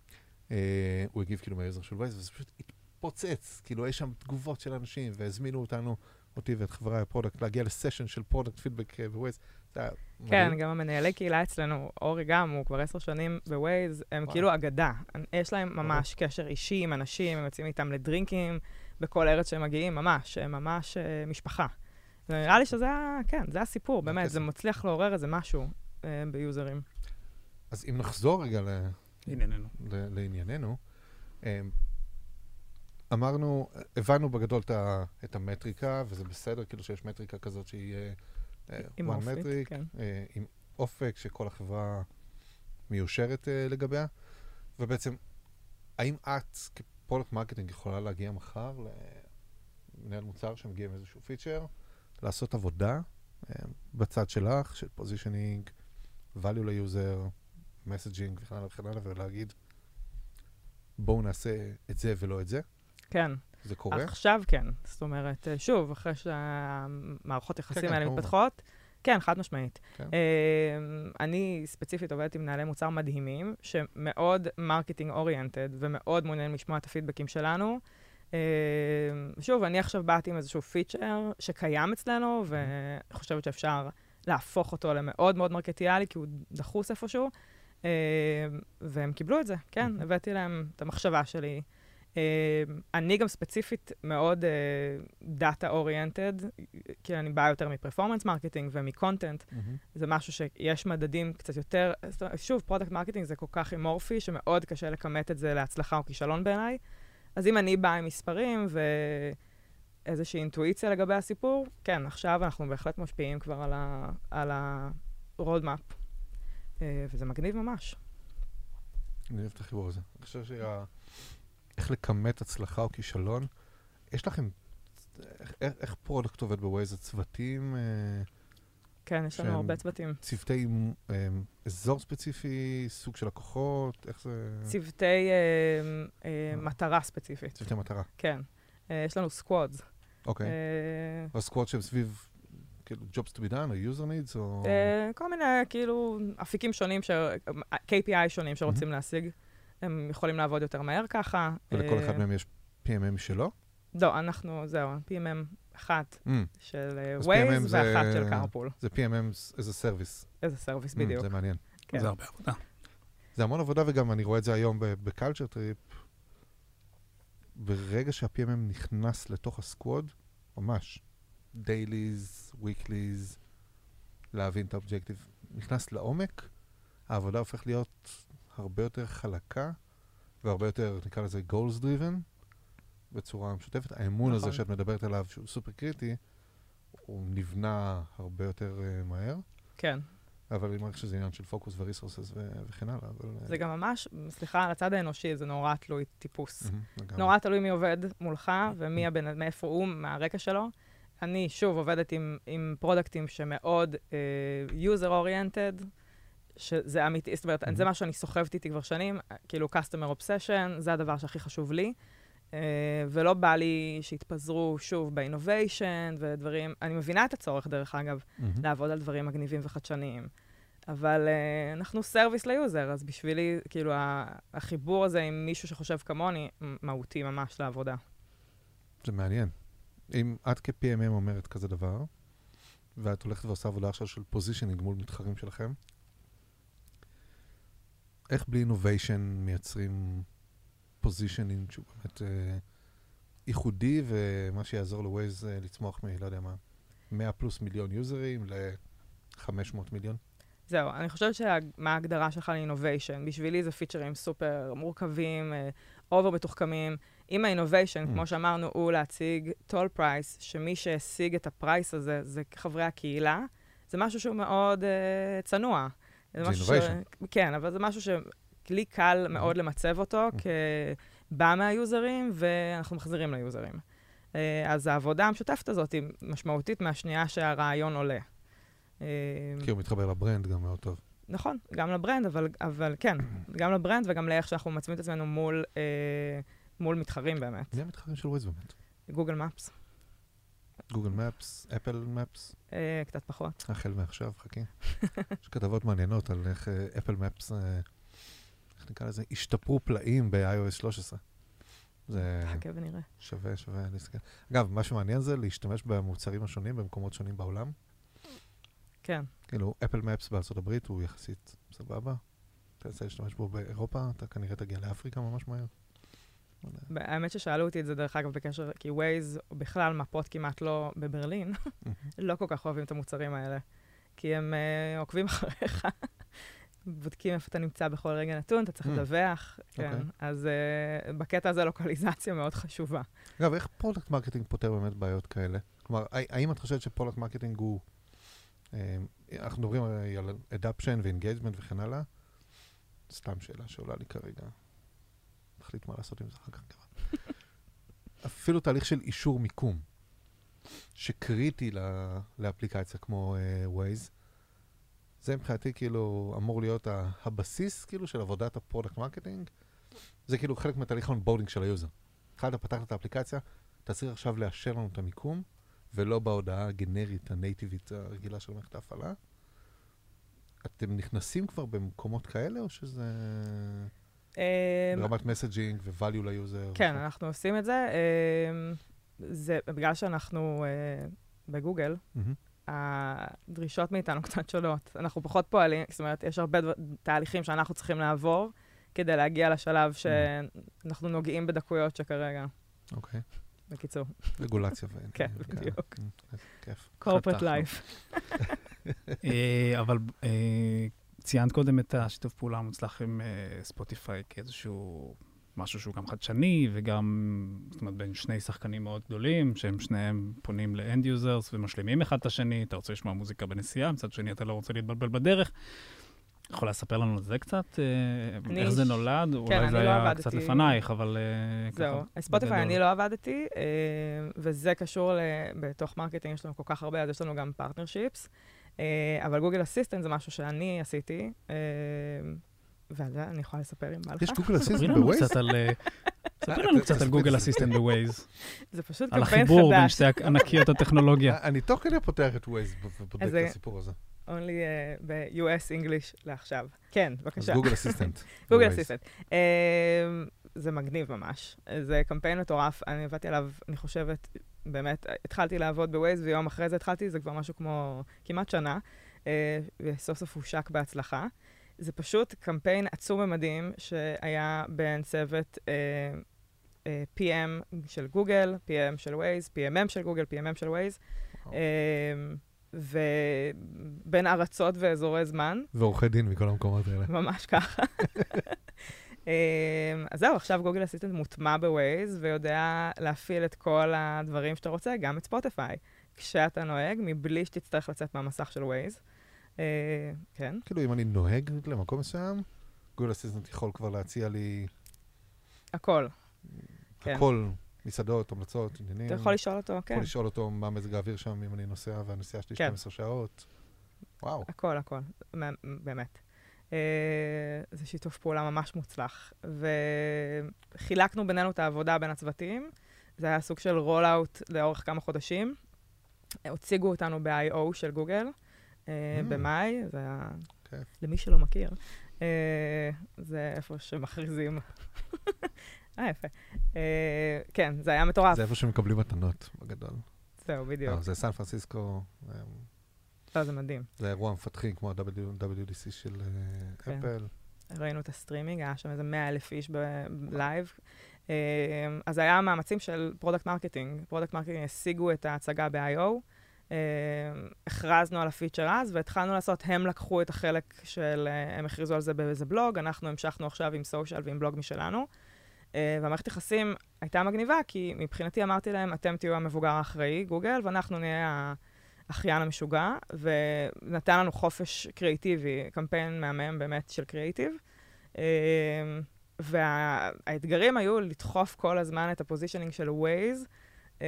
אה, הוא הגיב כאילו מה user של ווייז, וזה פשוט התפוצץ, כאילו יש שם תגובות של אנשים, והזמינו אותנו, אותי ואת חבריי ה product, להגיע לסשן של product feedback בווייז. כן. גם המנהלי קהילה אצלנו, אורי גם, הוא כבר עשר שנים בווייז, הם וואו. כאילו אגדה. יש להם ממש קשר אישי עם אנשים, הם יוצאים איתם לדרינקים בכל ארץ שהם מגיעים, ממש, הם ממש אה, משפחה. ונראה לי שזה, כן, זה הסיפור, באמת. זה מצליח לעורר איזה משהו אה, ביוזרים. אז אם נחזור רגע ל... ענייננו. ל- לענייננו, אמ, אמרנו, הבנו בגדול את, המטריקה, וזה בסדר, כאילו שיש מטריקה כזאת שהיא אה, אה, עם one אופק, metric, כן. אה, עם אופק שכל החברה מיושרת אה, לגביה, ובעצם, האם את כ product marketing יכולה להגיע מחר למנהל מוצר שמגיע עם איזשהו פיצ'ר, לעשות עבודה אה, בצד שלך, של positioning, value ל user, messaging וכן הלאה וכן הלאה, ולהגיד, בואו נעשה את זה ולא את זה. כן. זה קורה? עכשיו כן. זאת אומרת, אה, שוב, אחרי שהמערכות יחסים כן, האלה כמובן. מתפתחות, כן, חד משמעית. כן. אה, אני ספציפית עובדת עם מנהלי מוצר מדהימים, שמאוד marketing oriented, ומאוד מעוניינים לשמוע את הפידבקים שלנו. אה, שוב, אני עכשיו באתי עם איזשהו פיצ'ר שקיים אצלנו, ואני חושבת שאפשר להפוך אותו למאוד מאוד מרקטיאלי, כי הוא דחוס איפשהו. והם קיבלו את זה, כן. הבאתי להם את המחשבה שלי. אה, אני גם ספציפית מאוד data oriented, כי אני באה יותר מ performance marketing ומ content. מהמם. זה משהו שיש מדדים קצת יותר, שוב, product marketing זה כל כך אמורפי, שמאוד קשה לכמת את זה להצלחה או כישלון בעיניי. אז אם אני באה עם מספרים ואיזושהי אינטואיציה לגבי הסיפור, כן, עכשיו אנחנו בהחלט משפיעים כבר על ה- על ה-roadmap, אה, וזה מגניב ממש. אני אוהב את החיבור הזה. אני חושב שה... איך לכמת הצלחה או כישלון, יש לכם... איך, איך, product עובד בווייז? הצוותים, אה, כן, יש לנו הרבה צוותים. צוותי אה, אזור ספציפי, סוג של לקוחות, איך זה... צוותי אה, אה, מטרה ספציפית, צוותי מטרה. כן. יש לנו squads. אוקיי. וה squad שהם סביב, כאילו, jobs to be done, או user needs, או... כל מיני, כאילו, אפיקים שונים, ש... KPI שונים שרוצים להשיג. הם יכולים לעבוד יותר מהר ככה. ולכל אה, אחד מהם יש PMM שלו? לא, אנחנו, זהו, PMM אחת Mm, של אה, Waze זה- ואחת של carpool. זה PMM as a service. איזה service Mm, בדיוק. זה מעניין. כן. זה הרבה עבודה. זה המון עבודה, וגם אני רואה את זה היום ב Culture Trip. ברגע שה-PMM נכנס לתוך ה squad, ממש, dailies, weeklies, להבין את ה objective, נכנס לעומק, העבודה הופכת להיות הרבה יותר חלקה, והרבה יותר, נקרא לזה goals driven, בצורה משותפת. האמון הזה נכון. שאת מדברת עליו, שהוא סופר קריטי, הוא נבנה הרבה יותר uh, מהר, כן. אבל אני מעריך שזה עניין של פוקוס ו resources וכן הלאה. אבל, אה, זה גם ממש, סליחה, על הצד האנושי, זה נורא תלוי טיפוס. לגמרי. נורא תלוי מי עובד מולך ומי הבן, מאיפה הוא, מהרקע שלו. אני, שוב, עובדת עם, עם products שמאוד uh, user oriented, שזה אמיתי, זאת אומרת, Mhm. זה מה שאני סוחבת איתי כבר שנים, כאילו customer obsession, זה הדבר שהכי חשוב לי. Uh, ולא בא לי שיתפזרו שוב ב innovation ודברים, אני מבינה את הצורך, דרך אגב, מהמם. לעבוד על דברים מגניבים וחדשניים. אבל uh, אנחנו service ל user, אז בשבילי, כאילו, החיבור הזה עם מישהו שחושב כמוני, מהותי ממש לעבודה. זה מעניין. אם את כ-PMM אומרת כזה דבר, ואת הולכת ועושה עבודה עכשיו של positioning מול מתחרים שלכם, איך בלי innovation מייצרים positioning שהוא באמת אה, ייחודי, ומה שיעזור לווייז אה, לצמוח מ... לא יודע מה, 100 פלוס מיליון יוזרים ל-500 מיליון? זהו, אני חושבת שמה ההגדרה שלך ל innovation? בשבילי זה פיצ'רים סופר מורכבים, over מתוחכמים. אם ה innovation, אממ. כמו שאמרנו, הוא להציג toll price, שמי שהשיג את ה price הזה זה חברי הקהילה, זה משהו שהוא מאוד אה, צנוע. זה משהו innovation. כן, אבל זה משהו שלי קל מאוד למצב אותו כבא מהיוזרים, ואנחנו מחזירים ליוזרים. אה, אז העבודה המשותפת הזאת היא משמעותית מהשנייה שהרעיון עולה. אה, כי הוא מתחבר ל brand גם מאוד טוב. נכון, גם ל brand, אבל, אבל כן, גם ל brand וגם לאיך שאנחנו מצמיד את עצמנו מול, אה, מול מתחרים באמת. מי המתחרים של ווייז באמת? Google Maps, Google Maps, Apple Maps, אה, קצת פחות. החל מעכשיו, חכי. יש כתבות מעניינות על איך אה, Apple Maps, אה, איך נקרא לזה, השתפרו פלאים ב-iOS 13. זה חכה ונראה. שווה, שווה להסתכל. אגב, מה שמעניין זה להשתמש במוצרים השונים במקומות שונים בעולם. כן, כאילו, Apple Maps בארצות הברית הוא יחסית סבבה. תנסה להשתמש בו באירופה, אתה כנראה תגיע לאפריקה ממש מהר. האמת ששאלו אותי את זה, דרך אגב, בקשר, כי ווייז, בכלל מפות כמעט לא בברלין, לא כל כך אוהבים את המוצרים האלה. כי הם אה, עוקבים אחריך, בודקים איפה אתה נמצא בכל רגע נתון, אתה צריך אממ. לדווח, כן. אוקיי. אז אה, בקטע הזה לוקליזציה מאוד חשובה. אגב, איך product marketing פותר באמת בעיות כאלה? כלומר, הא- האם את חושבת ש product marketing הוא... אה, אנחנו מדברים על adoption ו engagement וכן הלאה. סתם שאלה שעולה לי כרגע. נחליט מה לעשות עם זה אחר כך. אפילו תהליך של אישור מיקום, שקריטי ל- לאפליקציה כמו אה, Waze, זה מבחינתי כאילו אמור להיות הבסיס כאילו של עבודת ה product marketing. זה כאילו חלק מהתהליך ה onboarding של ה user. התחלת, פתחת את האפליקציה, אתה צריך עכשיו לאשר לנו את המיקום, ולא בהודעה הגנרית, הנייטיבית הרגילה של מערכת ההפעלה. אתם נכנסים כבר במקומות כאלה, או שזה ברמת messaging ו-value ל user? כן, אנחנו עושים את זה. אה, זה בגלל שאנחנו אה, בגוגל. הדרישות מאיתנו קצת שונות. אנחנו פחות פועלים, זאת אומרת, יש הרבה דבר, תהליכים שאנחנו צריכים לעבור כדי להגיע לשלב שאנחנו נוגעים בדקויות שכרגע. אוקיי. בקיצור, רגולציה ו... כן, וכאלה. בדיוק. אממ, כיף. corporate life. אה, אבל אה, ציינת קודם את השיתוף פעולה המוצלח עם אה, ספוטיפיי כאיזשהו משהו שהוא גם חדשני, וגם, זאת אומרת, בין שני שחקנים מאוד גדולים, שהם שניהם פונים ל end users ומשלימים אחד את השני, אתה רוצה לשמוע מוזיקה בנסיעה, מצד שני אתה לא רוצה להתבלבל בדרך. יכול לספר לנו על זה קצת? אה, אני- איך זה נולד? אולי אני זה לא היה עבדתי- קצת לפנייך, אבל אה, זהו. ככה, ספוטיפיי. אני לא עבדתי, וזה קשור ל... בתוך מרקטינג יש לנו כל כך הרבה, אז יש לנו גם פרטנרשיפס. אבל גוגל אסיסטנט זה משהו שאני עשיתי, אה, ועל זה אני יכולה לספר אם בא לך. יש גוגל אסיסטנט בווייז? על... אה, אה, לנו קצת על תסביר, גוגל. אסיסטנט בווייז, זה פשוט על קמפיין החיבור בין חדש. שתי ענקיות הטכנולוגיה. אני תוך כדי פותח את ווייז ובודק אז את הסיפור הזה. only אה, ב-US English לעכשיו. כן, אז בבקשה. Google Assistant. Google. Assistant. זה מגניב ממש. זה קמפיין מטורף, אני עבדתי עליו, אני חושבת, באמת, התחלתי לעבוד בווייז, ויום אחרי זה התחלתי, זה כבר משהו כמו כמעט שנה, אה, וסוף סוף הושק בהצלחה. זה פשוט קמפיין עצום ממדים שהיה בין צוות אה, אה, PM של גוגל, PM של ווייז, PMM של גוגל, PMM של ווייז, אמ, ובין ארצות ואזורי זמן. ועורכי דין מכל המקומות האלה. ממש ככה. אמ, אז זהו, עכשיו Google Assistant מוטמע בווייז ויודע להפעיל את כל הדברים שאתה רוצה, גם את ספוטיפיי, כשאתה נוהג, מבלי שתצטרך לצאת מהמסך של ווייז. אה, כן, כאילו, אם אני נוהג למקום מסוים, Google Assistant יכול כבר להציע לי הכל. כן. הכל, מסעדות, המלצות, עניינים. אתה יכול לשאול אותו, כן, יכול לשאול אותו מה מזג האוויר שם, אם אני נוסע, והנסיעה שלי כן. 12 שעות. וואו. הכל, הכל, באמת. אה, זה שיתוף פעולה ממש מוצלח. וחילקנו בינינו את העבודה בין הצוותים. זה היה סוג של roll-out לאורך כמה חודשים. הציגו אותנו ב-I.O. של גוגל אה, אממ. במאי, זה היה, כיף. למי שלא מכיר, אה, זה איפה שמכריזים. אה, יפה. כן, זה היה מטורף. זה איפה שמקבלים מתנות, בגדול. זהו, בדיוק. זה סן פרנסיסקו, לא, זה מדהים. זה אירוע מפתחים כמו ה- WWDC של אה, כן. אפל. ראינו את הסטרימינג, היה שם איזה 100 אלף איש ב live. אה, אז היה מאמצים של product marketing. product marketing השיגו את ההצגה ב-I.O. אה, הכרזנו על ה feature אז, והתחלנו לעשות, הם לקחו את החלק של, הם הכריזו על זה באיזה בלוג, אנחנו המשכנו עכשיו עם social ועם בלוג משלנו. והמערכת יחסים הייתה מגניבה, כי מבחינתי אמרתי להם, אתם תהיו המבוגר האחראי, גוגל, ואנחנו נהיה האחיין המשוגע, ונתן לנו חופש קריאיטיבי, קמפיין מהמם באמת של קריאיטיב. אה, והאתגרים היו לדחוף כל הזמן את ה positioning של Waze אה,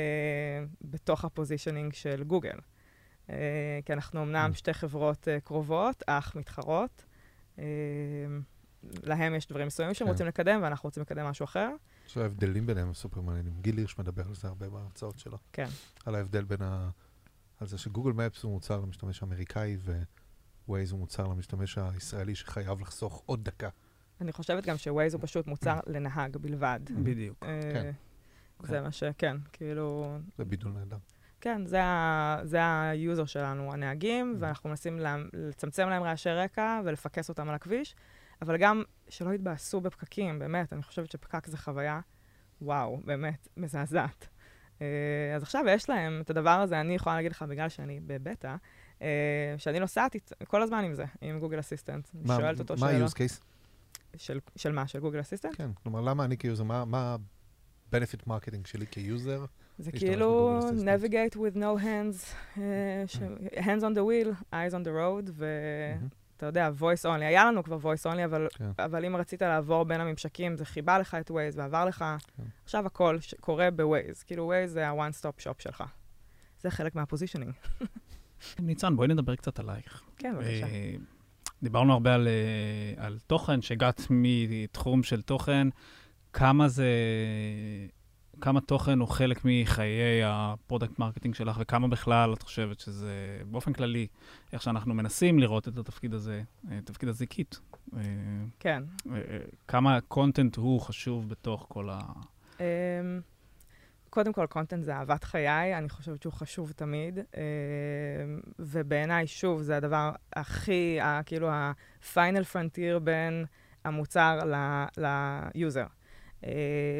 בתוך ה positioning של גוגל. אה, כי אנחנו אמנם אמ. שתי חברות אה, קרובות, אך מתחרות. אה, להם יש דברים מסוימים שהם כן. רוצים לקדם, ואנחנו רוצים לקדם משהו אחר. יש לו הבדלים ביניהם הם סופר מעניינים. גיל הירש מדבר על זה הרבה בהרצאות שלו. כן. על ההבדל בין ה... על זה שגוגל מפס הוא מוצר למשתמש האמריקאי ווייז הוא מוצר למשתמש הישראלי שחייב לחסוך עוד דקה. אני חושבת גם שווייז הוא פשוט מוצר לנהג בלבד. בדיוק. אה, כן. זה מה ש... כן, כאילו... זה בידול נהדר. כן, זה, ה user שלנו, הנהגים, ואנחנו מנסים לה, לצמצם להם רעשי רקע ולפקס אותם על הכביש, אבל גם שלא יתבאסו בפקקים, באמת, אני חושבת שפקק זה חוויה, וואו, באמת, מזעזעת. אה, אז עכשיו יש להם את הדבר הזה, אני יכולה להגיד לך, בגלל שאני בבטא, אה, שאני נוסעת כל הזמן עם זה, עם גוגל אסיסטנט. מה- שואלת אותו מה שאלות. ה-use case? של, של מה? של גוגל אסיסטנט? כן, כלומר, למה אני כ user, מה- מה ה-benefit marketing שלי כ user? זה כאילו navigate with no hands, אה, ש- hands on the wheel, eyes on the road, מהמם. ואתה יודע, voice only. היה לנו כבר voice only, אבל, כן. אבל אם רצית לעבור בין הממשקים, זה כיבה לך את Waze ועבר לך. כן. עכשיו הכל ש- קורה ב-Waze. כאילו, Waze זה ה-one stop shop שלך. זה חלק מה positioning. ניצן, בואי נדבר קצת עלייך. כן, בבקשה. אה, דיברנו הרבה על, אה, על תוכן, שהגעת מתחום של תוכן, כמה זה, כמה תוכן הוא חלק מחיי ה product marketing שלך, וכמה בכלל את חושבת שזה, באופן כללי, איך שאנחנו מנסים לראות את התפקיד הזה, אה, תפקיד הזיקית. אה, כן. אה, כמה content הוא חשוב בתוך כל ה... אמ, קודם כל, content זה אהבת חיי, אני חושבת שהוא חשוב תמיד. אמ, ובעיניי, שוב, זה הדבר הכי, כאילו, ה-final frontier בין המוצר ל-user.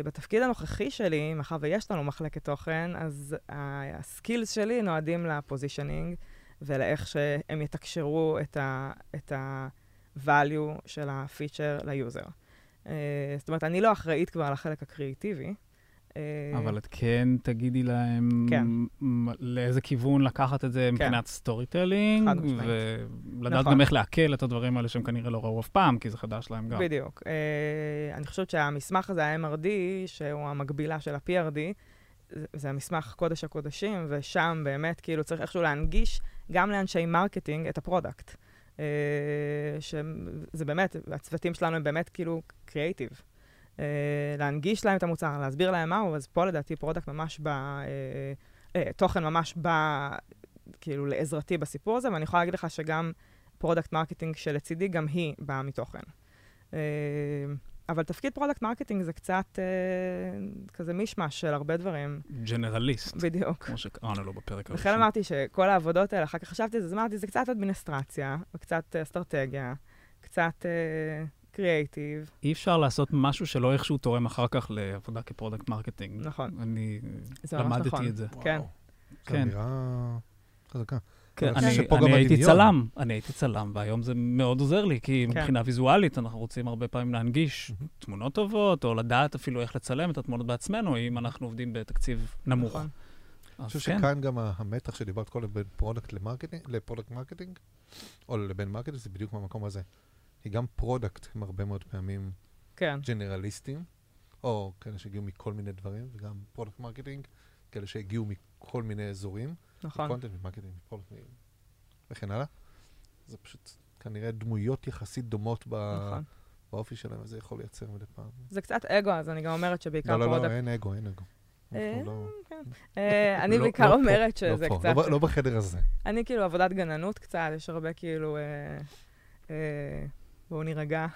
בתפקיד הנוכחי שלי, מאחר ויש לנו מחלקת תוכן, אז ה- ה skills שלי נועדים ל positioning ולאיך שהם יתקשרו את ה- את ה-value של הפיצ'ר ל user. אה, זאת אומרת, אני לא אחראית כבר על החלק הקריאיטיבי. אה, אבל את כן תגידי להם כן. לאיזה כיוון לקחת את זה מבחינת storytelling. ולדעת נכון. גם איך לעכל את הדברים האלה שהם כנראה לא ראו אף פעם, כי זה חדש להם גם. בדיוק. אה, אני חושבת שהמסמך הזה, ה-MRD, שהוא המקבילה של ה-PRD, זה- המסמך קודש הקודשים, ושם באמת כאילו צריך איכשהו להנגיש גם לאנשי marketing את ה product. אה, שזה באמת, הצוותים שלנו הם באמת כאילו קריאייטיב. אה, להנגיש להם את המוצר, להסביר להם מהו, אז פה לדעתי product ממש בא, אה, אה, תוכן ממש בא כאילו לעזרתי בסיפור הזה, ואני יכולה להגיד לך שגם product marketing שלצידי, גם היא באה מתוכן. אה, אבל תפקיד product marketing זה קצת אה, כזה מישמש של הרבה דברים. generalist, בדיוק. כמו שקראנו לו בפרק לכן הראשון. אמרתי שכל העבודות האלה, אחר כך חשבתי על זה, אז אמרתי, זה קצת אדמיניסטרציה, וקצת אה, אסטרטגיה, קצת קריאייטיב, אי אפשר לעשות משהו שלא איכשהו תורם אחר כך לעבודה כ product marketing. נכון. אני למדתי נכון. את זה. כן. וואו. זו כן. אמירה חזקה. כן, אני אני, הייתי הדמיון. צלם, אני הייתי צלם, והיום זה מאוד עוזר לי, כי כן. מבחינה ויזואלית אנחנו רוצים הרבה פעמים להנגיש מהמם. תמונות טובות, או לדעת אפילו איך לצלם את התמונות בעצמנו, אם אנחנו עובדים בתקציב נמוך. נכון. אני חושב כן, שכאן גם המתח שדיברת קודם בין product ל marketing, ל product marketing, או לבין marketing, זה בדיוק מהמקום הזה. כי גם product הם הרבה מאוד פעמים כן, ג'נרליסטים, או כאלה שהגיעו מכל מיני דברים, וגם product marketing, כאלה שהגיעו מכל מיני אזורים, נכון. content, marketing, product וכן הלאה. זה פשוט כנראה דמויות יחסית דומות ב- נכון. באופי שלהם, וזה יכול לייצר מדי פעם. זה קצת אגו, אז אני גם אומרת שבעיקר לא, לא, לא, product... אין אגו, אין אגו. אה, לא- אה, אני לא- בעיקר לא פה, אומרת לא שזה קצת... לא לא בחדר הזה. אני כאילו עבודת גננות קצת, יש הרבה כאילו... בואו נירגע.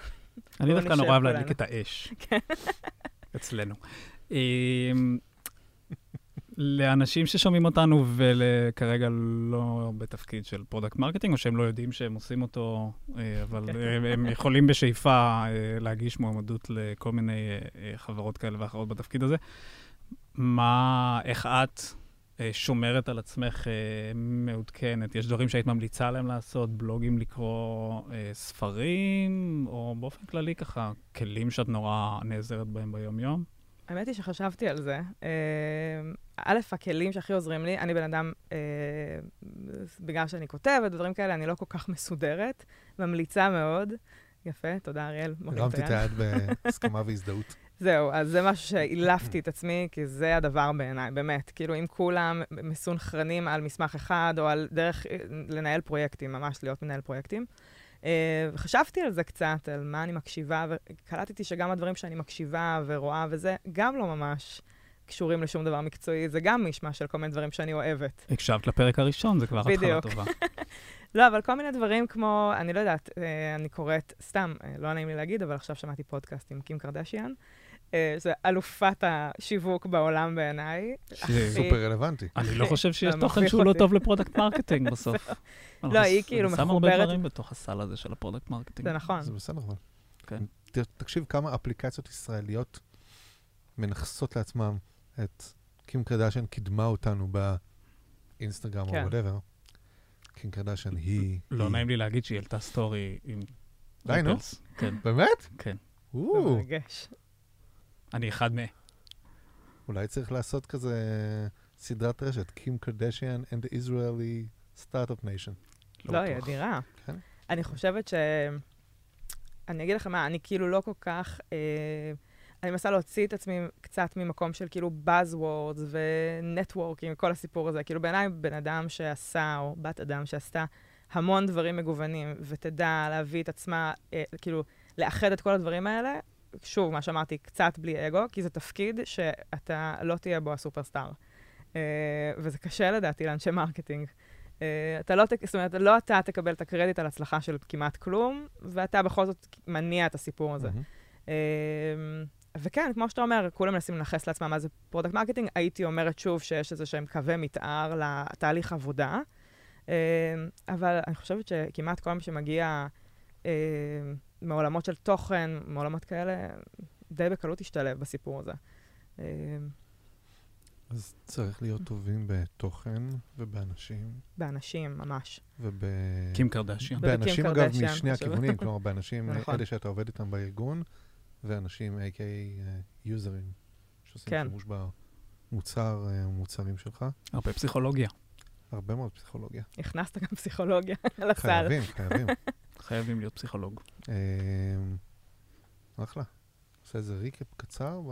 אני דווקא נורא אוהב. להדליק את האש. אצלנו. אמ, לאנשים ששומעים אותנו וכרגע לא בתפקיד של product marketing, או שהם לא יודעים שהם עושים אותו, אה, אבל כן. הם- יכולים בשאיפה אה, להגיש מועמדות לכל מיני אה, חברות כאלה ואחרות בתפקיד הזה. מה, איך את שומרת על עצמך אה, מעודכנת? יש דברים שהיית ממליצה להם לעשות, בלוגים לקרוא, אה, ספרים, או באופן כללי ככה, כלים שאת נורא נעזרת בהם ביום-יום? האמת היא שחשבתי על זה. אה, א', הכלים שהכי עוזרים לי, אני בן אדם, אה, בגלל שאני כותבת ודברים כאלה, אני לא כל כך מסודרת, ממליצה מאוד. יפה, תודה, אריאל. הרמתי את. היד בהסכמה והזדהות. זהו, אז זה משהו שהילפתי את עצמי, כי זה הדבר בעיניי, באמת. כאילו, אם כולם מסונכרנים על מסמך אחד, או על דרך אה, לנהל פרויקטים, ממש להיות מנהל פרויקטים. אה, וחשבתי על זה קצת, על מה אני מקשיבה, וקלטתי שגם הדברים שאני מקשיבה ורואה וזה, גם לא ממש קשורים לשום דבר מקצועי, זה גם מישמש של כל מיני דברים שאני אוהבת. הקשבת לפרק הראשון, זה כבר התחלה. טובה. לא, אבל כל מיני דברים כמו, אני לא יודעת, אה, אני קוראת, סתם, אה, לא נעים לי להגיד, אבל עכשיו שמעתי פודקאסט עם קים קרדשיאן. אה, זה אלופת השיווק בעולם בעיניי. הכי- סופר רלוונטי. אני לא חושב שיש תוכן שהוא לא. טוב ל product marketing בסוף. לא, היא כאילו אני שם הרבה מחוברת- דברים בתוך הסל הזה של ה product marketing. זה נכון. זה בסדר, אבל. כן. תקשיב כמה אפליקציות ישראליות מנכסות לעצמם את קים קרדשיאן קידמה אותנו באינסטגרם או כן. whatever. קים קרדשיאן היא... לא היא- נעים לי להגיד שהיא העלתה סטורי עם... די, נו. כן, באמת? כן. מרגש. אני אחד מהם. אולי צריך לעשות כזה סדרת רשת, קים קרדשיאן and the Israeli Startup Nation. לא, היא בטוח. אדירה. כן. אני חושבת ש... אני אגיד לכם מה, אני כאילו לא כל כך... אה, אני מנסה להוציא את עצמי קצת ממקום של כאילו Buzzwords ונטוורקינג, כל הסיפור הזה. כאילו בעיניי בן אדם שעשה, או בת אדם שעשתה המון דברים מגוונים, ותדע להביא את עצמה, אה, כאילו, לאחד את כל הדברים האלה, שוב, מה שאמרתי, קצת בלי אגו, כי זה תפקיד שאתה לא תהיה בו הסופרסטאר. אה, וזה קשה לדעתי לאנשי marketing. אה, אתה לא, זאת אומרת, לא אתה תקבל את הקרדיט על הצלחה של כמעט כלום, ואתה בכל זאת מניע את הסיפור הזה. מהמם. אמ, וכן, כמו שאתה אומר, כולם מנסים לנכס לעצמם מה זה product marketing. הייתי אומרת שוב שיש איזה שהם קווי מתאר לתהליך עבודה, אמ, אבל אני חושבת שכמעט כל מי שמגיע מעולמות של תוכן, מעולמות כאלה, די בקלות השתלב בסיפור הזה. אז צריך להיות טובים בתוכן ובאנשים באנשים, ממש. וב... קים קרדשיאן. באנשים, אגב, משני. הכיוונים, כלומר, באנשים, נכון. אלה שאתה עובד איתם בארגון, ואנשים, a.k.a. יוזרים, שעושים כן. שימוש במוצר, אה, מוצרים שלך. הרבה פסיכולוגיה. הרבה מאוד פסיכולוגיה. הכנסת גם פסיכולוגיה לסל. חייבים, חייבים. חייבים להיות פסיכולוג. אה, אחלה. עושה איזה ריקאפ קצר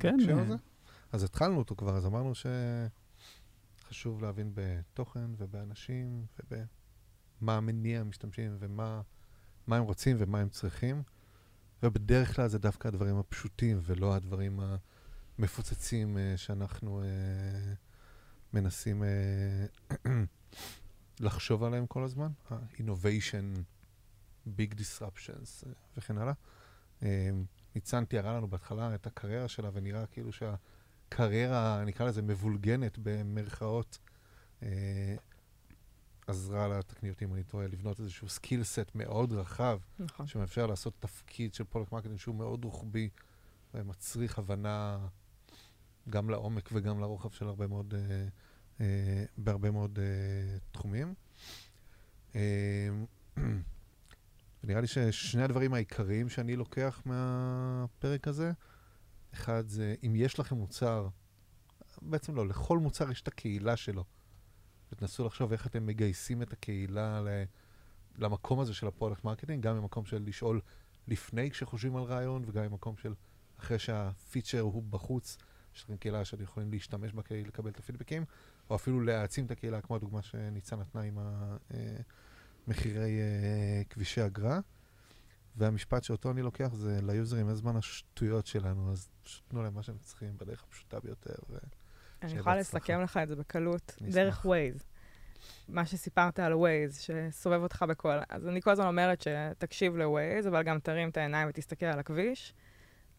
כן, בהקשר אה. הזה? אז התחלנו אותו כבר, אז אמרנו שחשוב להבין בתוכן ובאנשים ובמה המניע המשתמשים ומה מה הם רוצים ומה הם צריכים. ובדרך כלל זה דווקא הדברים הפשוטים ולא הדברים המפוצצים אה, שאנחנו מנסים לחשוב עליהם כל הזמן. ה-innovation, big disruptions אה, וכן הלאה. אה, ניצן תיארה לנו בהתחלה את הקריירה שלה, ונראה כאילו שהקריירה, נקרא לזה מבולגנת במרכאות, אה, עזרה לה, תקני אותי אם אני טועה, לבנות איזשהו skill set מאוד רחב, נכון. שמאפשר לעשות תפקיד של product marketing שהוא מאוד רוחבי, ומצריך הבנה גם לעומק וגם לרוחב של הרבה מאוד, אה, אה, בהרבה מאוד אה, תחומים. אה, ונראה לי ששני הדברים העיקריים שאני לוקח מהפרק הזה, אחד זה, אם יש לכם מוצר, בעצם לא, לכל מוצר יש את הקהילה שלו. ותנסו לחשוב איך אתם מגייסים את הקהילה למקום הזה של ה product marketing, גם ממקום של לשאול לפני כשחושבים על רעיון, וגם ממקום של אחרי שהפיצ'ר הוא בחוץ, יש לכם קהילה שאתם יכולים להשתמש בה כדי לקבל את הפידבקים, או אפילו להעצים את הקהילה, כמו הדוגמה שניצן נתנה עם המחירי אה, כבישי אגרה. והמשפט שאותו אני לוקח זה ליוזרים, אין זמן לשטויות שלנו, אז פשוט תנו להם מה שהם צריכים בדרך הפשוטה ביותר. ו... אני יכולה. לסכם לך את זה בקלות, דרך. ווייז. מה שסיפרת על ווייז, שסובב אותך בכל... אז אני כל הזמן אומרת שתקשיב ל Waze, אבל גם תרים את העיניים ותסתכל על הכביש.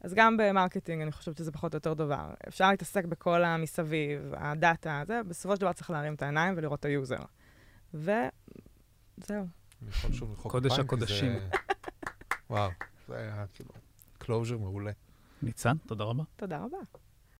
אז גם ב marketing אני חושבת שזה פחות או יותר דבר. אפשר להתעסק בכל המסביב, הדאטה, זה, בסופו של דבר צריך להרים את העיניים ולראות את ה user. וזהו. אני יכול שוב למחוא קודש הקודשים. זה- וואו, זה היה כאילו closure מעולה. ניצן, תודה רבה. תודה רבה.